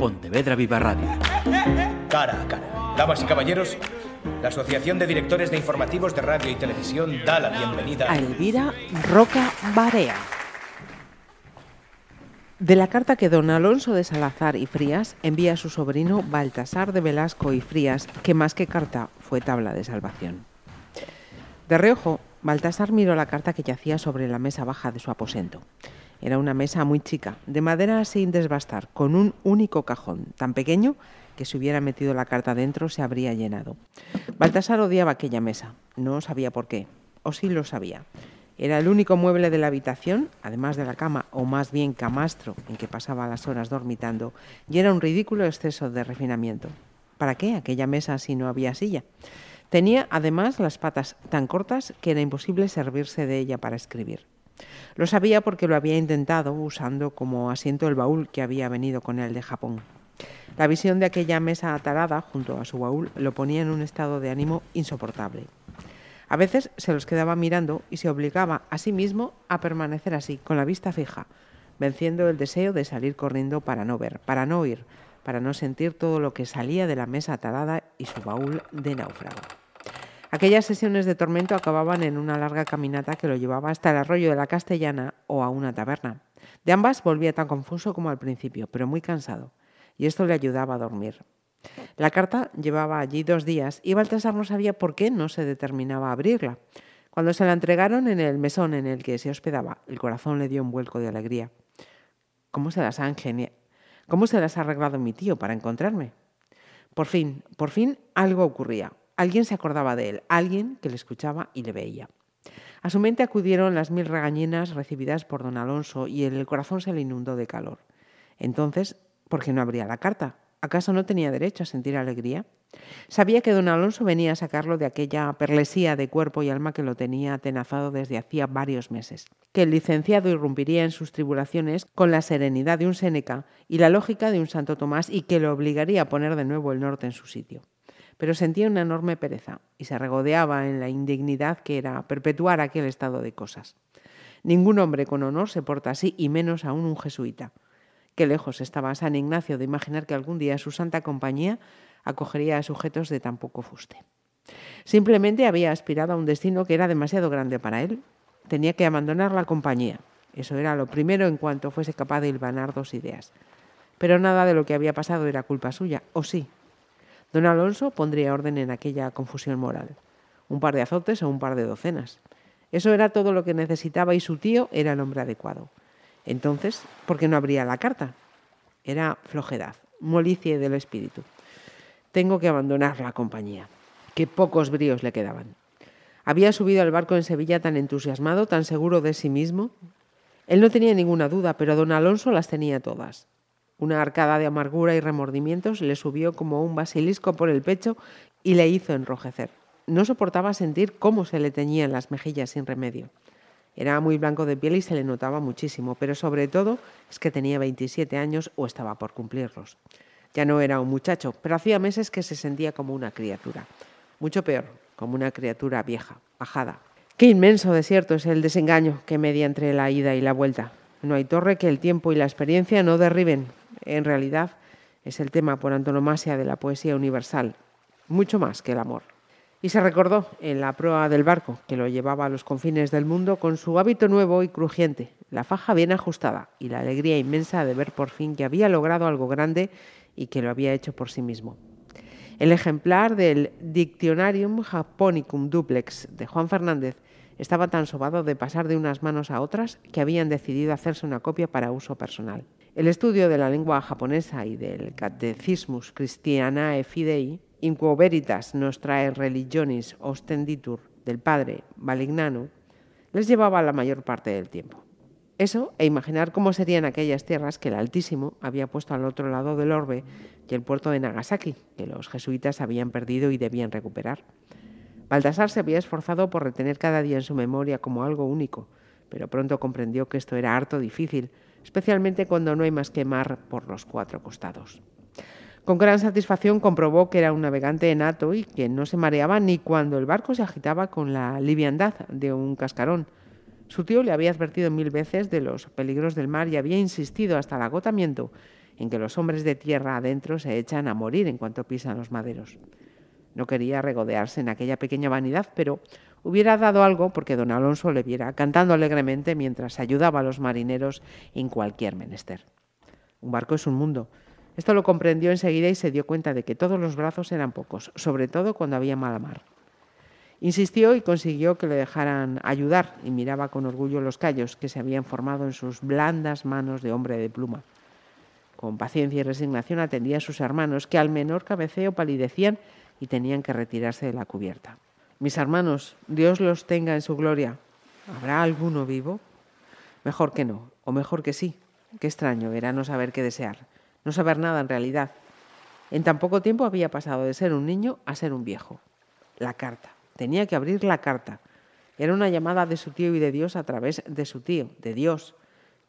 Pontevedra Viva Radio. Cara a cara. Damas y caballeros, la Asociación de Directores de Informativos de Radio y Televisión da la bienvenida a Elvira Roca Barea. De la carta que don Alonso de Salazar y Frías envía a su sobrino Baltasar de Velasco y Frías, que más que carta fue tabla de salvación. De reojo, Baltasar miró la carta que yacía sobre la mesa baja de su aposento. Era una mesa muy chica, de madera sin desbastar, con un único cajón, tan pequeño que si hubiera metido la carta dentro se habría llenado. Baltasar odiaba aquella mesa, no sabía por qué, o sí lo sabía. Era el único mueble de la habitación, además de la cama, o más bien camastro, en que pasaba las horas dormitando, y era un ridículo exceso de refinamiento. ¿Para qué aquella mesa si no había silla? Tenía además las patas tan cortas que era imposible servirse de ella para escribir. Lo sabía porque lo había intentado usando como asiento el baúl que había venido con él de Japón. La visión de aquella mesa atarada junto a su baúl lo ponía en un estado de ánimo insoportable. A veces se los quedaba mirando y se obligaba a sí mismo a permanecer así, con la vista fija, venciendo el deseo de salir corriendo para no ver, para no oír, para no sentir todo lo que salía de la mesa atarada y su baúl de náufrago. Aquellas sesiones de tormento acababan en una larga caminata que lo llevaba hasta el arroyo de la Castellana o a una taberna. De ambas volvía tan confuso como al principio, pero muy cansado, y esto le ayudaba a dormir. La carta llevaba allí dos días y Baltasar no sabía por qué no se determinaba a abrirla. Cuando se la entregaron en el mesón en el que se hospedaba, el corazón le dio un vuelco de alegría. ¿Cómo se las ha ¿Cómo se las ha arreglado mi tío para encontrarme? Por fin, por fin algo ocurría. Alguien se acordaba de él, alguien que le escuchaba y le veía. A su mente acudieron las mil regañinas recibidas por don Alonso y el corazón se le inundó de calor. Entonces, ¿por qué no abría la carta? ¿Acaso no tenía derecho a sentir alegría? Sabía que don Alonso venía a sacarlo de aquella perlesía de cuerpo y alma que lo tenía atenazado desde hacía varios meses, que el licenciado irrumpiría en sus tribulaciones con la serenidad de un Séneca y la lógica de un Santo Tomás y que lo obligaría a poner de nuevo el norte en su sitio. Pero sentía una enorme pereza y se regodeaba en la indignidad que era perpetuar aquel estado de cosas. Ningún hombre con honor se porta así y menos aún un jesuita. Qué lejos estaba San Ignacio de imaginar que algún día su santa compañía acogería a sujetos de tan poco fuste. Simplemente había aspirado a un destino que era demasiado grande para él. Tenía que abandonar la compañía. Eso era lo primero en cuanto fuese capaz de hilvanar dos ideas. Pero nada de lo que había pasado era culpa suya, ¿o sí? Don Alonso pondría orden en aquella confusión moral. Un par de azotes o un par de docenas. Eso era todo lo que necesitaba y su tío era el hombre adecuado. Entonces, ¿por qué no abría la carta? Era flojedad, molicie del espíritu. Tengo que abandonar la compañía. Qué pocos bríos le quedaban. Había subido al barco en Sevilla tan entusiasmado, tan seguro de sí mismo. Él no tenía ninguna duda, pero don Alonso las tenía todas. Una arcada de amargura y remordimientos le subió como un basilisco por el pecho y le hizo enrojecer. No soportaba sentir cómo se le teñían las mejillas sin remedio. Era muy blanco de piel y se le notaba muchísimo, pero sobre todo es que tenía 27 años o estaba por cumplirlos. Ya no era un muchacho, pero hacía meses que se sentía como una criatura. Mucho peor, como una criatura vieja, bajada. Qué inmenso desierto es el desengaño que media entre la ida y la vuelta. No hay torre que el tiempo y la experiencia no derriben. En realidad, es el tema por antonomasia de la poesía universal, mucho más que el amor. Y se recordó en la proa del barco, que lo llevaba a los confines del mundo con su hábito nuevo y crujiente, la faja bien ajustada y la alegría inmensa de ver por fin que había logrado algo grande y que lo había hecho por sí mismo. El ejemplar del Dictionarium Japonicum Duplex de Juan Fernández estaba tan sobado de pasar de unas manos a otras que habían decidido hacerse una copia para uso personal. El estudio de la lengua japonesa y del Catecismus Christianae Fidei In quo veritas trae religionis ostenditur del padre Malignano, les llevaba la mayor parte del tiempo. Eso e imaginar cómo serían aquellas tierras que el Altísimo había puesto al otro lado del orbe y el puerto de Nagasaki, que los jesuitas habían perdido y debían recuperar. Baltasar se había esforzado por retener cada día en su memoria como algo único, pero pronto comprendió que esto era harto difícil, especialmente cuando no hay más que mar por los cuatro costados. Con gran satisfacción comprobó que era un navegante enato y que no se mareaba ni cuando el barco se agitaba con la liviandad de un cascarón. Su tío le había advertido mil veces de los peligros del mar y había insistido hasta el agotamiento en que los hombres de tierra adentro se echan a morir en cuanto pisan los maderos. No quería regodearse en aquella pequeña vanidad, pero hubiera dado algo porque don Alonso le viera cantando alegremente mientras ayudaba a los marineros en cualquier menester. Un barco es un mundo. Esto lo comprendió enseguida y se dio cuenta de que todos los brazos eran pocos, sobre todo cuando había mala mar. Insistió y consiguió que le dejaran ayudar y miraba con orgullo los callos que se habían formado en sus blandas manos de hombre de pluma. Con paciencia y resignación atendía a sus hermanos, que al menor cabeceo palidecían y tenían que retirarse de la cubierta. Mis hermanos, Dios los tenga en su gloria. ¿Habrá alguno vivo? Mejor que no, o mejor que sí. Qué extraño era no saber qué desear, no saber nada en realidad. En tan poco tiempo había pasado de ser un niño a ser un viejo. La carta. Tenía que abrir la carta. Era una llamada de su tío y de Dios a través de su tío, de Dios,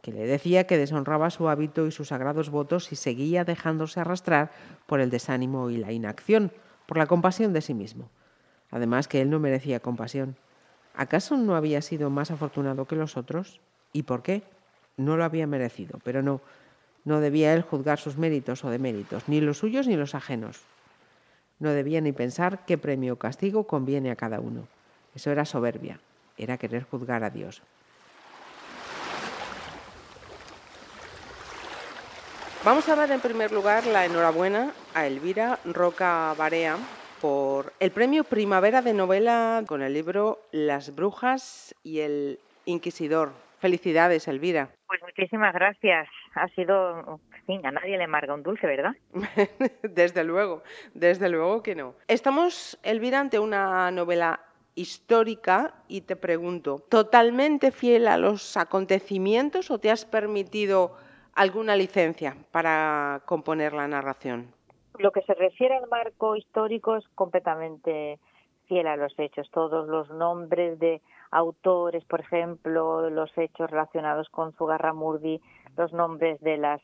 que le decía que deshonraba su hábito y sus sagrados votos y seguía dejándose arrastrar por el desánimo y la inacción, por la compasión de sí mismo. Además que él no merecía compasión. ¿Acaso no había sido más afortunado que los otros? ¿Y por qué? No lo había merecido, pero no, no debía él juzgar sus méritos o deméritos, ni los suyos ni los ajenos. No debía ni pensar qué premio o castigo conviene a cada uno. Eso era soberbia, era querer juzgar a Dios. Vamos a dar en primer lugar la enhorabuena a Elvira Roca Barea por el premio Primavera de Novela con el libro Las Brujas y el Inquisidor. Felicidades, Elvira. Pues muchísimas gracias. Ha sido a nadie le marga un dulce, ¿verdad? desde luego, desde luego que no. Estamos, Elvira, ante una novela histórica y te pregunto, ¿totalmente fiel a los acontecimientos o te has permitido alguna licencia para componer la narración? Lo que se refiere al marco histórico es completamente fiel a los hechos. Todos los nombres de autores, por ejemplo, los hechos relacionados con Zugarramurdi, los nombres de las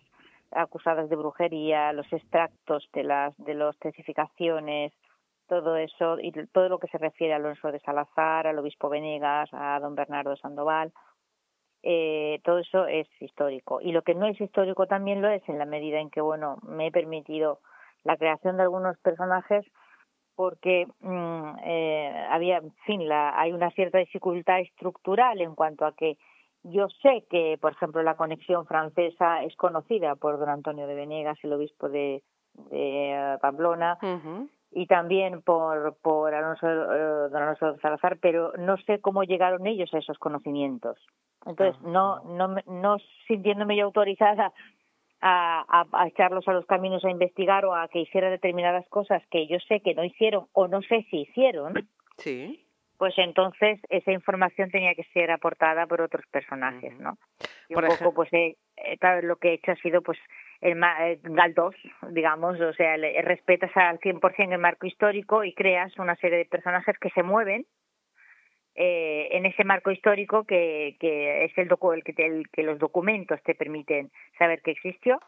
acusadas de brujería, los extractos de las de las testificaciones, todo eso y todo lo que se refiere a Alonso de Salazar, al obispo Venegas, a don Bernardo Sandoval, eh, todo eso es histórico. Y lo que no es histórico también lo es en la medida en que, bueno, me he permitido la creación de algunos personajes porque mm, eh, había, en fin, la, hay una cierta dificultad estructural en cuanto a que yo sé que, por ejemplo, la conexión francesa es conocida por don Antonio de Venegas, el obispo de, de Pamplona, y también por, por Alonso, eh, don Alonso de Salazar, pero no sé cómo llegaron ellos a esos conocimientos. Entonces, no, no, no sintiéndome yo autorizada a, a, echarlos a los caminos a investigar o a que hiciera determinadas cosas que yo sé que no hicieron o no sé si hicieron, sí pues entonces esa información tenía que ser aportada por otros personajes, ¿no? Y un poco, pues, eh, claro, lo que he hecho ha sido, pues, el eh, Galdós, digamos, o sea, le, respetas al 100% el marco histórico y creas una serie de personajes que se mueven eh, en ese marco histórico que, que es el, docu el, que el que los documentos te permiten saber que existió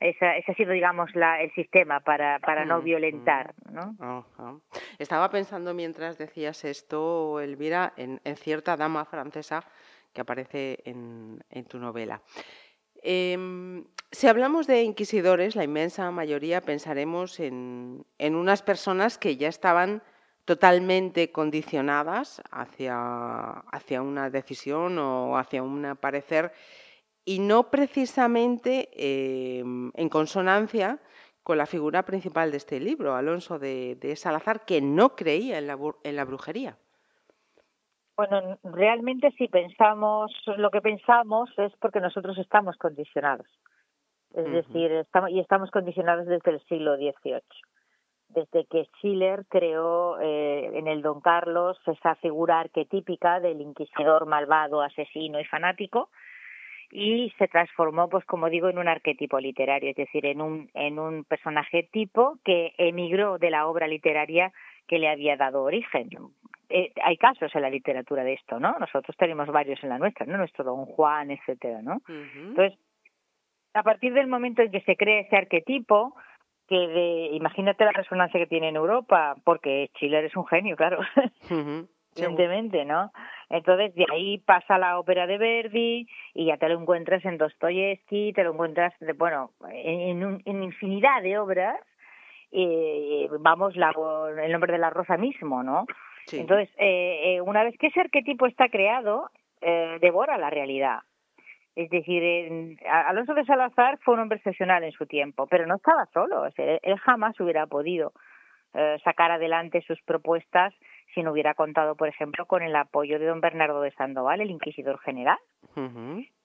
ese ha sido, digamos, la, el sistema para, para no violentar. ¿no? Estaba pensando mientras decías esto, Elvira, en, en cierta dama francesa que aparece en, en tu novela. Em, si hablamos de inquisidores, la inmensa mayoría pensaremos en, en, unas personas que ya estaban totalmente condicionadas hacia, hacia una decisión o hacia un parecer y no precisamente em, en consonancia con la figura principal de este libro, Alonso de, Salazar, que no creía en la, en la brujería. Bueno, realmente si pensamos lo que pensamos es porque nosotros estamos condicionados. Es decir, estamos, y estamos condicionados desde el siglo XVIII. Desde que Schiller creó eh, en el Don Carlos esa figura arquetípica del inquisidor malvado, asesino y fanático, y se transformó, pues como digo, en un arquetipo literario, es decir, en un, en un personaje tipo que emigró de la obra literaria que le había dado origen. Eh, hay casos en la literatura de esto, ¿no? Nosotros tenemos varios en la nuestra, ¿no? Nuestro Don Juan, etcétera, ¿no? Entonces, a partir del momento en que se crea ese arquetipo, que de, imagínate la resonancia que tiene en Europa, porque Schiller es un genio, claro. evidentemente, ¿no? Entonces, de ahí pasa la ópera de Verdi y ya te lo encuentras en Dostoyevsky, te lo encuentras, de, bueno, en, en infinidad de obras, eh, vamos, la, el nombre de la rosa mismo, ¿no? Entonces, eh, eh, una vez que ese arquetipo está creado, eh, devora la realidad. Es decir, Alonso de Salazar fue un hombre excepcional en su tiempo, pero no estaba solo. él jamás hubiera podido eh, sacar adelante sus propuestas si no hubiera contado, por ejemplo, con el apoyo de don Bernardo de Sandoval, el inquisidor general.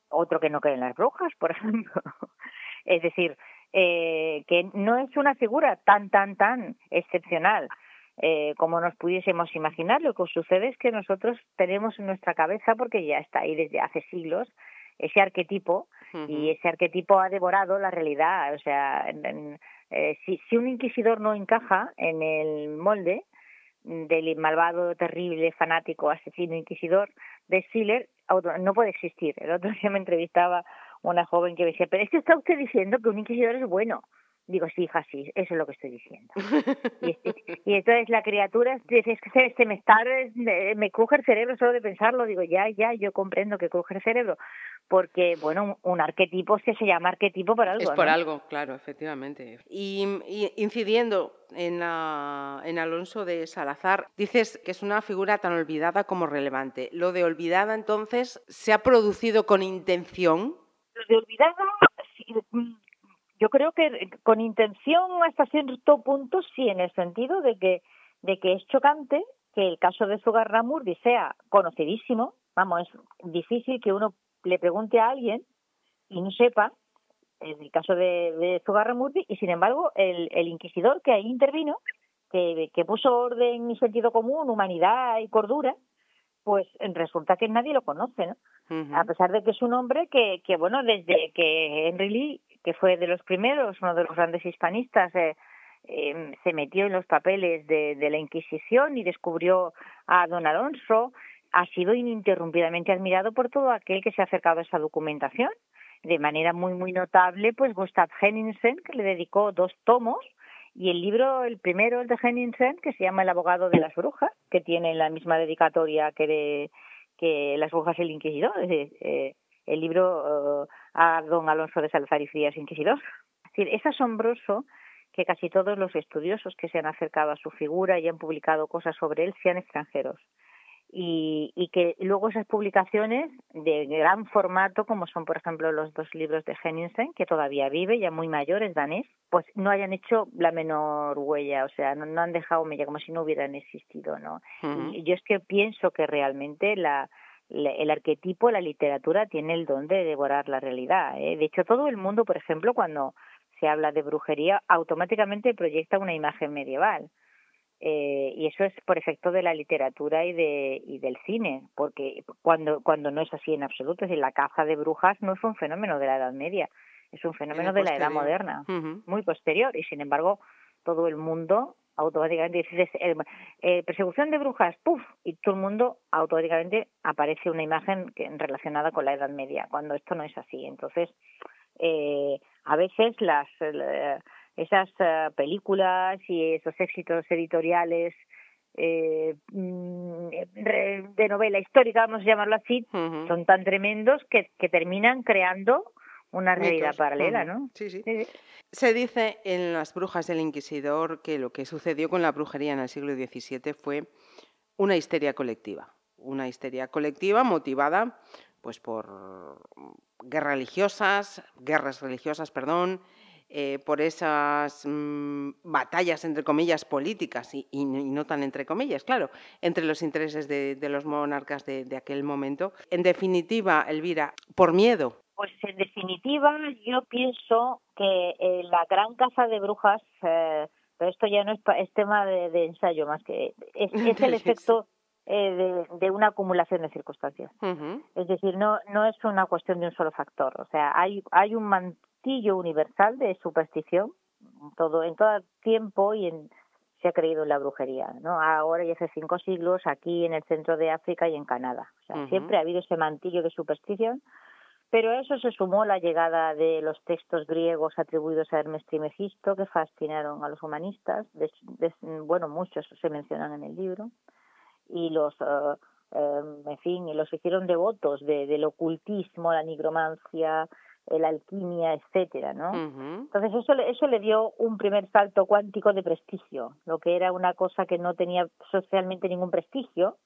Otro que no cree en las brujas, por ejemplo. es decir, eh, que no es una figura tan, tan, tan excepcional eh, como nos pudiésemos imaginar. Lo que sucede es que nosotros tenemos en nuestra cabeza, porque ya está ahí desde hace siglos, ese arquetipo y ese arquetipo ha devorado la realidad. O sea, eh, si, si un inquisidor no encaja en el molde del malvado, terrible, fanático, asesino, inquisidor de Schiller, no puede existir. El otro día me entrevistaba una joven que decía, pero es que está usted diciendo que un inquisidor es bueno. Digo, sí, hija, sí, eso es lo que estoy diciendo. y, y, entonces la criatura dice, es que se, me está, me cruje el cerebro solo de pensarlo. Digo, ya, ya, yo comprendo que cruje el cerebro. Porque, bueno, un, arquetipo se, se llama arquetipo por algo. Es por algo, claro, efectivamente. Y, incidiendo en, en Alonso de Salazar, dices que es una figura tan olvidada como relevante. ¿Lo de olvidada, entonces, se ha producido con intención? Lo de olvidada yo creo que con intención hasta cierto punto sí, en el sentido de que, de que es chocante que el caso de Zugarramurdi sea conocidísimo, vamos, es difícil que uno le pregunte a alguien y no sepa el caso de, de Zugarramurdi y sin embargo el, el inquisidor que ahí intervino, que, que puso orden y sentido común, humanidad y cordura, pues resulta que nadie lo conoce, ¿no? A pesar de que es un hombre que, que bueno, desde que Henry Lee que fue de los primeros, uno de los grandes hispanistas, eh, em, se metió en los papeles de, de la Inquisición y descubrió a don Alonso, ha sido ininterrumpidamente admirado por todo aquel que se ha acercado a esa documentación. De manera muy, muy notable, pues Gustav Henningsen, que le dedicó dos tomos, y el libro, el primero, el de Henningsen, que se llama El abogado de las brujas, que tiene la misma dedicatoria que de que Las brujas el inquisidor. Eh, el libro a don Alonso de Salazar y Frías Inquisidor. Es, decir, es asombroso que casi todos los estudiosos que se han acercado a su figura y han publicado cosas sobre él sean extranjeros. Y, y, que luego esas publicaciones de gran formato, como son por ejemplo los dos libros de Henningsen, que todavía vive, ya muy mayor, es danés, pues no hayan hecho la menor huella, o sea, no, han dejado huella como si no hubieran existido, ¿no? Y yo es que pienso que realmente la, el arquetipo, la literatura tiene el don de devorar la realidad. ¿eh? De hecho, todo el mundo, por ejemplo, cuando se habla de brujería, automáticamente proyecta una imagen medieval. Eh, y eso es por efecto de la literatura y, de, y del cine, porque cuando, cuando no es así en absoluto, es decir, la caza de brujas no es un fenómeno de la Edad Media, es un fenómeno de la Edad Moderna, muy posterior, y sin embargo todo el mundo automáticamente dices eh, eh, persecución de brujas, ¡puf! Y todo el mundo automáticamente aparece una imagen que, relacionada con la Edad Media, cuando esto no es así. Entonces, eh, a veces las esas películas y esos éxitos editoriales mm, de novela histórica, vamos a llamarlo así, son tan tremendos que, que terminan creando una realidad paralela, ¿no? Sí, sí. Se dice en Las Brujas del Inquisidor que lo que sucedió con la brujería en el siglo XVII fue una histeria colectiva. Una histeria colectiva motivada pues, por guerras religiosas, guerras religiosas, perdón, eh, por esas mm, batallas, entre comillas, políticas y, no tan entre comillas, claro, entre los intereses de, los monarcas de, de, aquel momento. En definitiva, Elvira, por miedo pues en definitiva, yo pienso que eh, la gran caza de brujas, eh, pero esto ya no es, tema de, ensayo más que es, el efecto eh, de, una acumulación de circunstancias. Es decir, no no es una cuestión de un solo factor. O sea, hay hay un mantillo universal de superstición todo en todo tiempo y en se ha creído en la brujería, ¿no? Ahora y hace cinco siglos aquí en el centro de África y en Canadá. O sea, siempre ha habido ese mantillo de superstición pero a eso se sumó la llegada de los textos griegos atribuidos a Hermes Trimegisto, que fascinaron a los humanistas. bueno, muchos se mencionan en el libro. y los en fin y los hicieron devotos de, del ocultismo la nigromancia la alquimia, etcétera, ¿no? Entonces eso eso le dio un primer salto cuántico de prestigio, lo que era una cosa que no tenía socialmente ningún prestigio,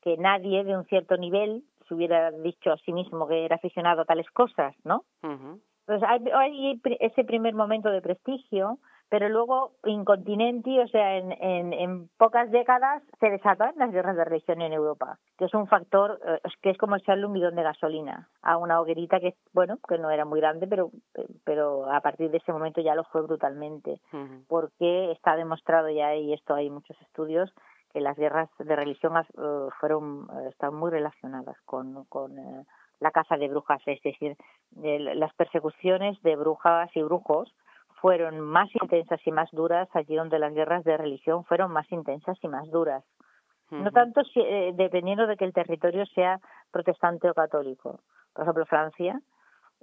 que nadie de un cierto nivel se hubiera dicho a sí mismo que era aficionado a tales cosas, ¿no? Entonces hay, hay, ese primer momento de prestigio pero luego incontinenti, o sea, en, en, en, pocas décadas se desatan las guerras de religión en Europa, que es un factor eh, que es como echarle un bidón de gasolina a una hoguerita que, bueno, que no era muy grande, pero, pero a partir de ese momento ya lo fue brutalmente, porque está demostrado ya, y esto hay muchos estudios, que las guerras de religión uh, fueron, uh, están muy relacionadas con, con uh, la caza de brujas, es decir, las persecuciones de brujas y brujos fueron más intensas y más duras allí donde las guerras de religión fueron más intensas y más duras. No tanto si, eh, dependiendo de que el territorio sea protestante o católico. Por ejemplo, Francia,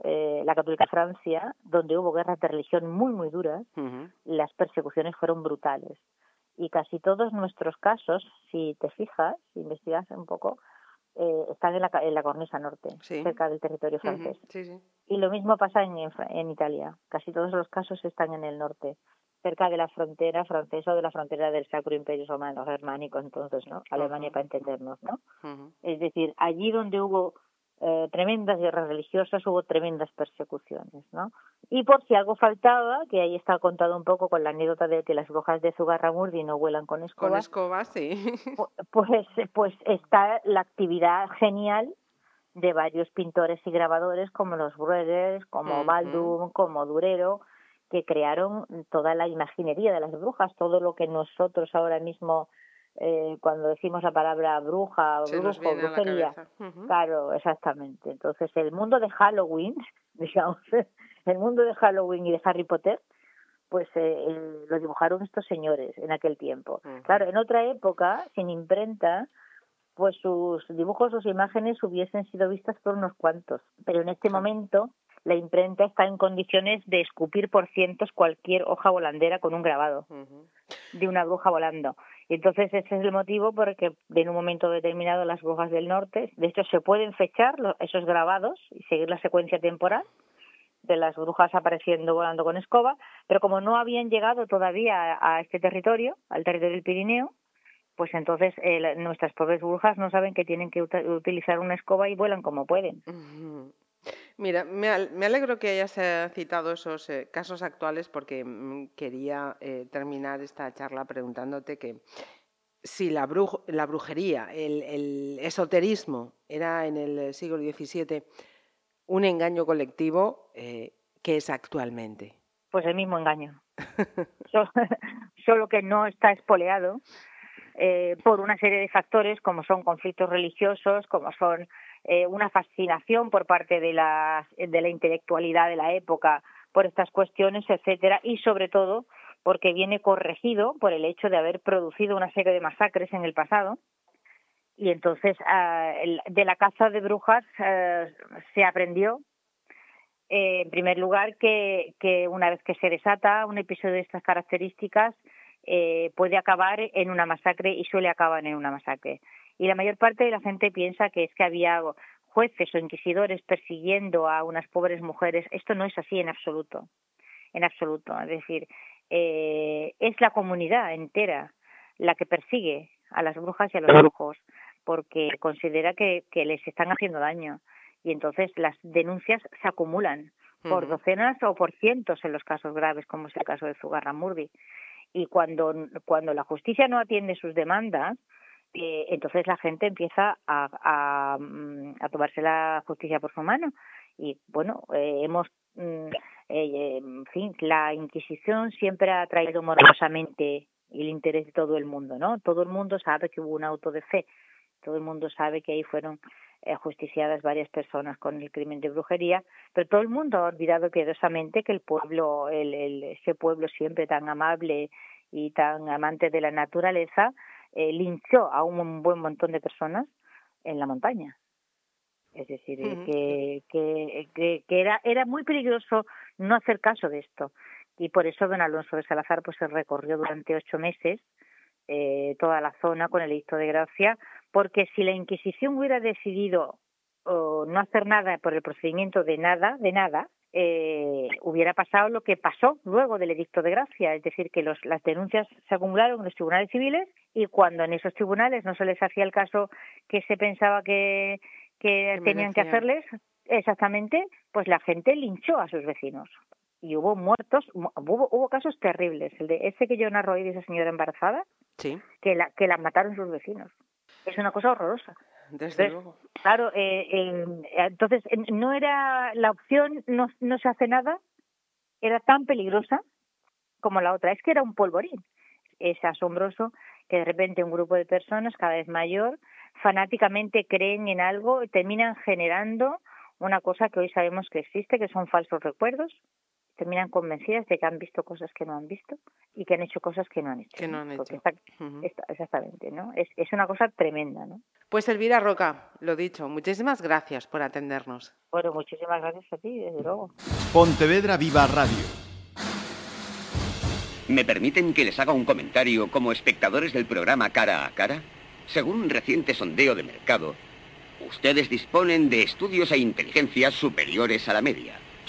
eh, la católica Francia, donde hubo guerras de religión muy, muy duras, las persecuciones fueron brutales. Y casi todos nuestros casos, si te fijas, si investigas un poco, eh, están en la, en la cornisa norte, cerca del territorio francés. Y lo mismo pasa en, en Italia. Casi todos los casos están en el norte, cerca de la frontera francesa o de la frontera del Sacro Imperio Romano Germánico, entonces, ¿no? Alemania para entendernos, ¿no? Es decir, allí donde hubo eh, tremendas guerras religiosas, hubo tremendas persecuciones, ¿no? Y por si algo faltaba, que ahí está contado un poco con la anécdota de que las brujas de Zugarramurdi no vuelan con escobas. Con escobas, sí. Pues, pues está la actividad genial de varios pintores y grabadores como los Bruegers, como Baldum, como Durero, que crearon toda la imaginería de las brujas, todo lo que nosotros ahora mismo eh, cuando decimos la palabra bruja, brujo, brujería. Claro, exactamente. Entonces, el mundo de Halloween, digamos, el mundo de Halloween y de Harry Potter, pues eh, lo dibujaron estos señores en aquel tiempo. Claro, en otra época, sin imprenta, pues sus dibujos, sus imágenes hubiesen sido vistas por unos cuantos. Pero en este momento, la imprenta está en condiciones de escupir por cientos cualquier hoja volandera con un grabado de una bruja volando. Y entonces ese es el motivo por el que en un momento determinado las brujas del norte, de hecho se pueden fechar esos grabados y seguir la secuencia temporal de las brujas apareciendo volando con escoba, pero como no habían llegado todavía a, este territorio, al territorio del Pirineo, pues entonces eh, nuestras pobres brujas no saben que tienen que utilizar una escoba y vuelan como pueden. Mira, me, alegro que hayas eh, citado esos eh, casos actuales porque mm, quería eh, terminar esta charla preguntándote que si la, la brujería, el, esoterismo era en el siglo XVII un engaño colectivo, ¿qué es actualmente? Pues el mismo engaño. solo, que no está espoleado por una serie de factores como son conflictos religiosos, como son eh, una fascinación por parte de la, de la intelectualidad de la época por estas cuestiones, etcétera, y sobre todo porque viene corregido por el hecho de haber producido una serie de masacres en el pasado. Y entonces ah, de la caza de brujas eh, se aprendió, eh, en primer lugar, que, que una vez que se desata un episodio de estas características, puede acabar en una masacre y suele acabar en una masacre y la mayor parte de la gente piensa que es que había jueces o inquisidores persiguiendo a unas pobres mujeres. Esto no es así en absoluto, en absoluto. Es decir, eh, es la comunidad entera la que persigue a las brujas y a los brujos porque considera que, que les están haciendo daño y entonces las denuncias se acumulan por docenas o por cientos en los casos graves, como es el caso de Zugarramurdi. Y cuando, cuando la justicia no atiende sus demandas, eh, entonces la gente empieza a, a, mm, a, tomarse la justicia por su mano. Y bueno, eh, hemos, mm, eh, en fin, la Inquisición siempre ha traído morosamente el interés de todo el mundo, ¿no? Todo el mundo sabe que hubo un auto de fe, todo el mundo sabe que ahí fueron justiciadas varias personas con el crimen de brujería, pero todo el mundo ha olvidado piadosamente que el pueblo, el, el, ese pueblo siempre tan amable y tan amante de la naturaleza, eh, linchó a un buen montón de personas en la montaña. Es decir, que, que, que, era, era muy peligroso no hacer caso de esto. Y por eso don Alonso de Salazar pues se recorrió durante ocho meses eh, toda la zona con el edicto de gracia, porque si la Inquisición hubiera decidido no hacer nada por el procedimiento de nada, de nada, eh, hubiera pasado lo que pasó luego del edicto de gracia, es decir, que los, las denuncias se acumularon en los tribunales civiles y cuando en esos tribunales no se les hacía el caso que se pensaba que, que tenían que hacerles, exactamente, pues la gente linchó a sus vecinos y hubo muertos, hubo, hubo casos terribles. El de ese que yo narro hoy de esa señora embarazada, sí. que la que la mataron sus vecinos. Es una cosa horrorosa. Desde luego. Claro, eh, eh, entonces no era la opción, no, no se hace nada, era tan peligrosa como la otra. Es que era un polvorín. Es asombroso que de repente un grupo de personas cada vez mayor fanáticamente creen en algo y terminan generando una cosa que hoy sabemos que existe, que son falsos recuerdos, terminan convencidas de que han visto cosas que no han visto y que han hecho cosas que no han hecho. Que no han hecho. exactamente, ¿no? Es, es una cosa tremenda, ¿no? Pues Elvira Roca, lo dicho, muchísimas gracias por atendernos. Bueno, muchísimas gracias a ti, desde luego. Pontevedra Viva Radio. ¿Me permiten que les haga un comentario como espectadores del programa Cara a Cara? Según un reciente sondeo de mercado, ustedes disponen de estudios e inteligencias superiores a la media.